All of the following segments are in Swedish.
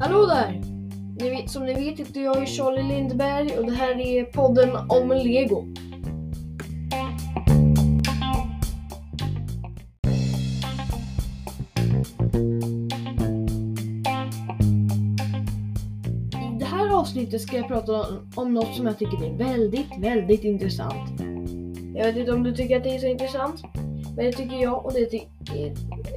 Hallå där! Som ni vet heter jag Charlie Lindberg och det här är podden om Lego. I det här avsnittet ska jag prata om något som jag tycker är väldigt, väldigt intressant. Jag vet inte om du tycker att det är så intressant, men det tycker jag och det ty-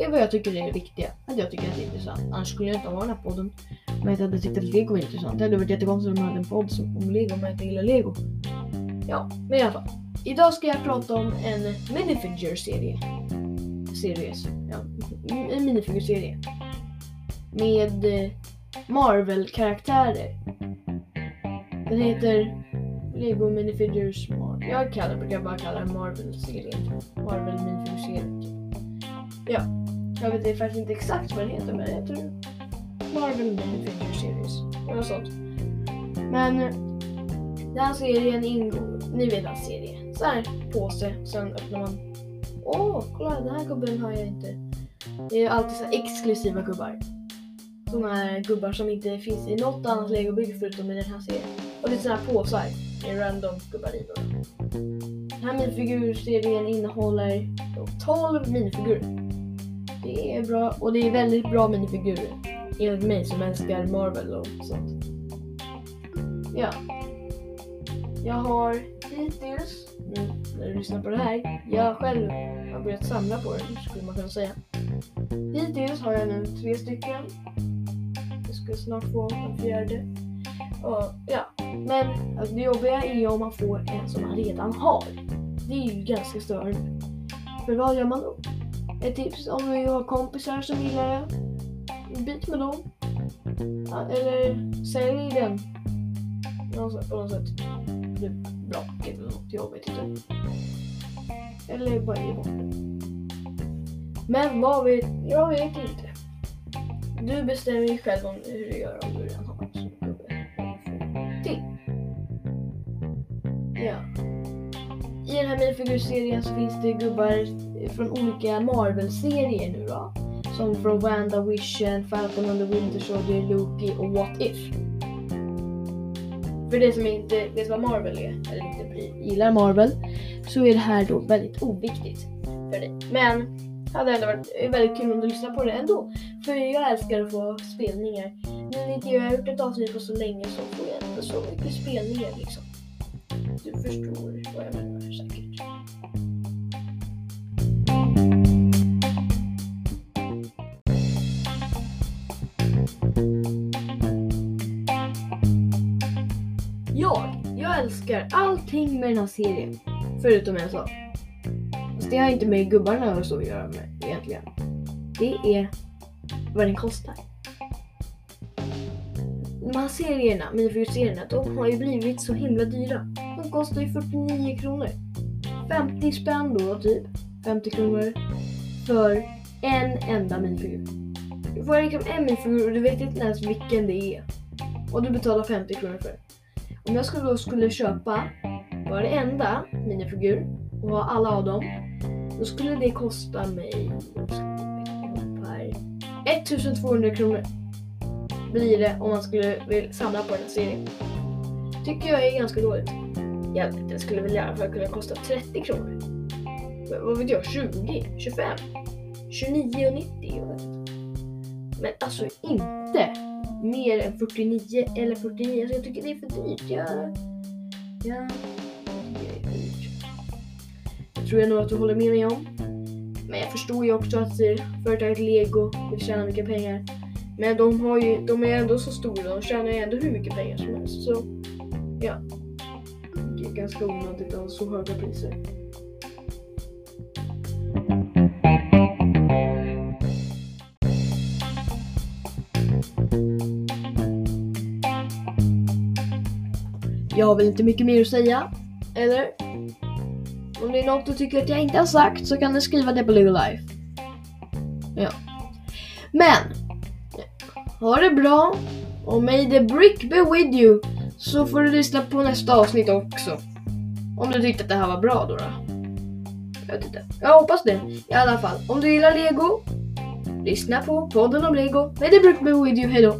är, vad jag tycker är det viktiga. Att jag tycker att det är intressant. Annars skulle jag inte ha den här podden om jag inte hade tyckt att Lego var intressant. Det hade varit jättekonstigt om jag hade en podd som- om Lego om jag inte gillar Lego. Ja, men i alla fall. Idag ska jag prata om en minifigure-serie. Series. Ja, en minifigurserie. Med eh, Marvel-karaktärer. Den heter Lego Minifigures Marvel. Jag kallar, brukar bara kalla den Marvel-serien. Marvel Minifigures-serien. Typ. Typ. Ja, jag vet faktiskt inte exakt vad den heter men jag tror Marvel Minifigures Series. Typ. Något sånt. Men eh, den här serien ingår, ni vet en serie. Så här påse, sen öppnar man. Åh, kolla den här gubben har jag inte. Det är alltid så här exklusiva gubbar. Såna här gubbar som inte finns i något annat legobygge förutom i den här serien. Och det är såna här påsar random gubbar i då. Den här minifigurserien innehåller 12 minifigurer. Det är bra och det är väldigt bra minifigurer. Enligt mig som älskar Marvel och sånt. Ja. Jag har hittills, nu när du lyssnar på det här, jag själv har börjat samla på den skulle man kunna säga. Hittills har jag nu tre stycken. Jag ska snart få en fjärde. Och, ja. Men alltså, det jobbiga är om man får en som man redan har. Det är ju ganska störande. För vad gör man då? Ett tips om du har kompisar som gillar det. Byt med dem. Eller sälj den. På något sätt. Typ Blocket eller något, jag vet inte. Eller bara ge bort den. Men vad vet, jag vet inte. Du bestämmer ju själv om hur du gör om du redan har Ja. I den här minifigurserien så finns det gubbar från olika Marvel-serier nu då. Som från Wanda Vision, Falcon and the Winter Soldier, Loki och What If. För det som inte vet vad Marvel är, eller inte gillar Marvel, så är det här då väldigt oviktigt för dig. Men det hade ändå varit eh, väldigt kul om du lyssnar på det ändå. För jag älskar att få spelningar. Nu när inte jag har gjort ett avsnitt på så länge så får jag inte så mycket spelningar liksom. Du förstår vad jag menar säkert. Jag, jag älskar allting med den här serien. Förutom en sak. Fast det har inte med gubbarna och så att göra med egentligen. Det är vad den kostar. De här serierna, minifigurserierna, de har ju blivit så himla dyra. De kostar ju 49 kronor. 50 spänn då typ. 50 kronor. För en enda minifigur. Du får liksom en minifigur och du vet inte ens vilken det är. Och du betalar 50 kronor för det. Om jag skulle då skulle köpa varenda minifigur och ha alla av dem. Då skulle det kosta mig 1200 kronor. Blir det om man skulle vilja samla på den här serien. Tycker jag är ganska dåligt. Jag vet, skulle väl i alla fall kunna kosta 30 kronor. Men vad vet jag, 20, 25, 29,90. Men alltså inte mer än 49 eller 49. Alltså jag tycker det är för dyrt. Jag, jag tycker det är för dyrt. Det tror jag nog att du håller med mig om. Men jag förstår ju också att eh, företaget Lego vill tjäna mycket pengar. Men de, har ju, de är ändå så stora, och tjänar ju ändå hur mycket pengar som helst. Så ja, det är ganska onödigt att ha så höga priser. Jag har väl inte mycket mer att säga, eller? Om det är något du tycker att jag inte har sagt så kan du skriva det på Little Life. Ja. Men, ha det bra och may the brick be with you så får du lyssna på nästa avsnitt också. Om du tyckte att det här var bra då. då. Jag vet inte. Jag hoppas det. I alla fall, om du gillar Lego, lyssna på podden om Lego May The brick be With You. Hejdå!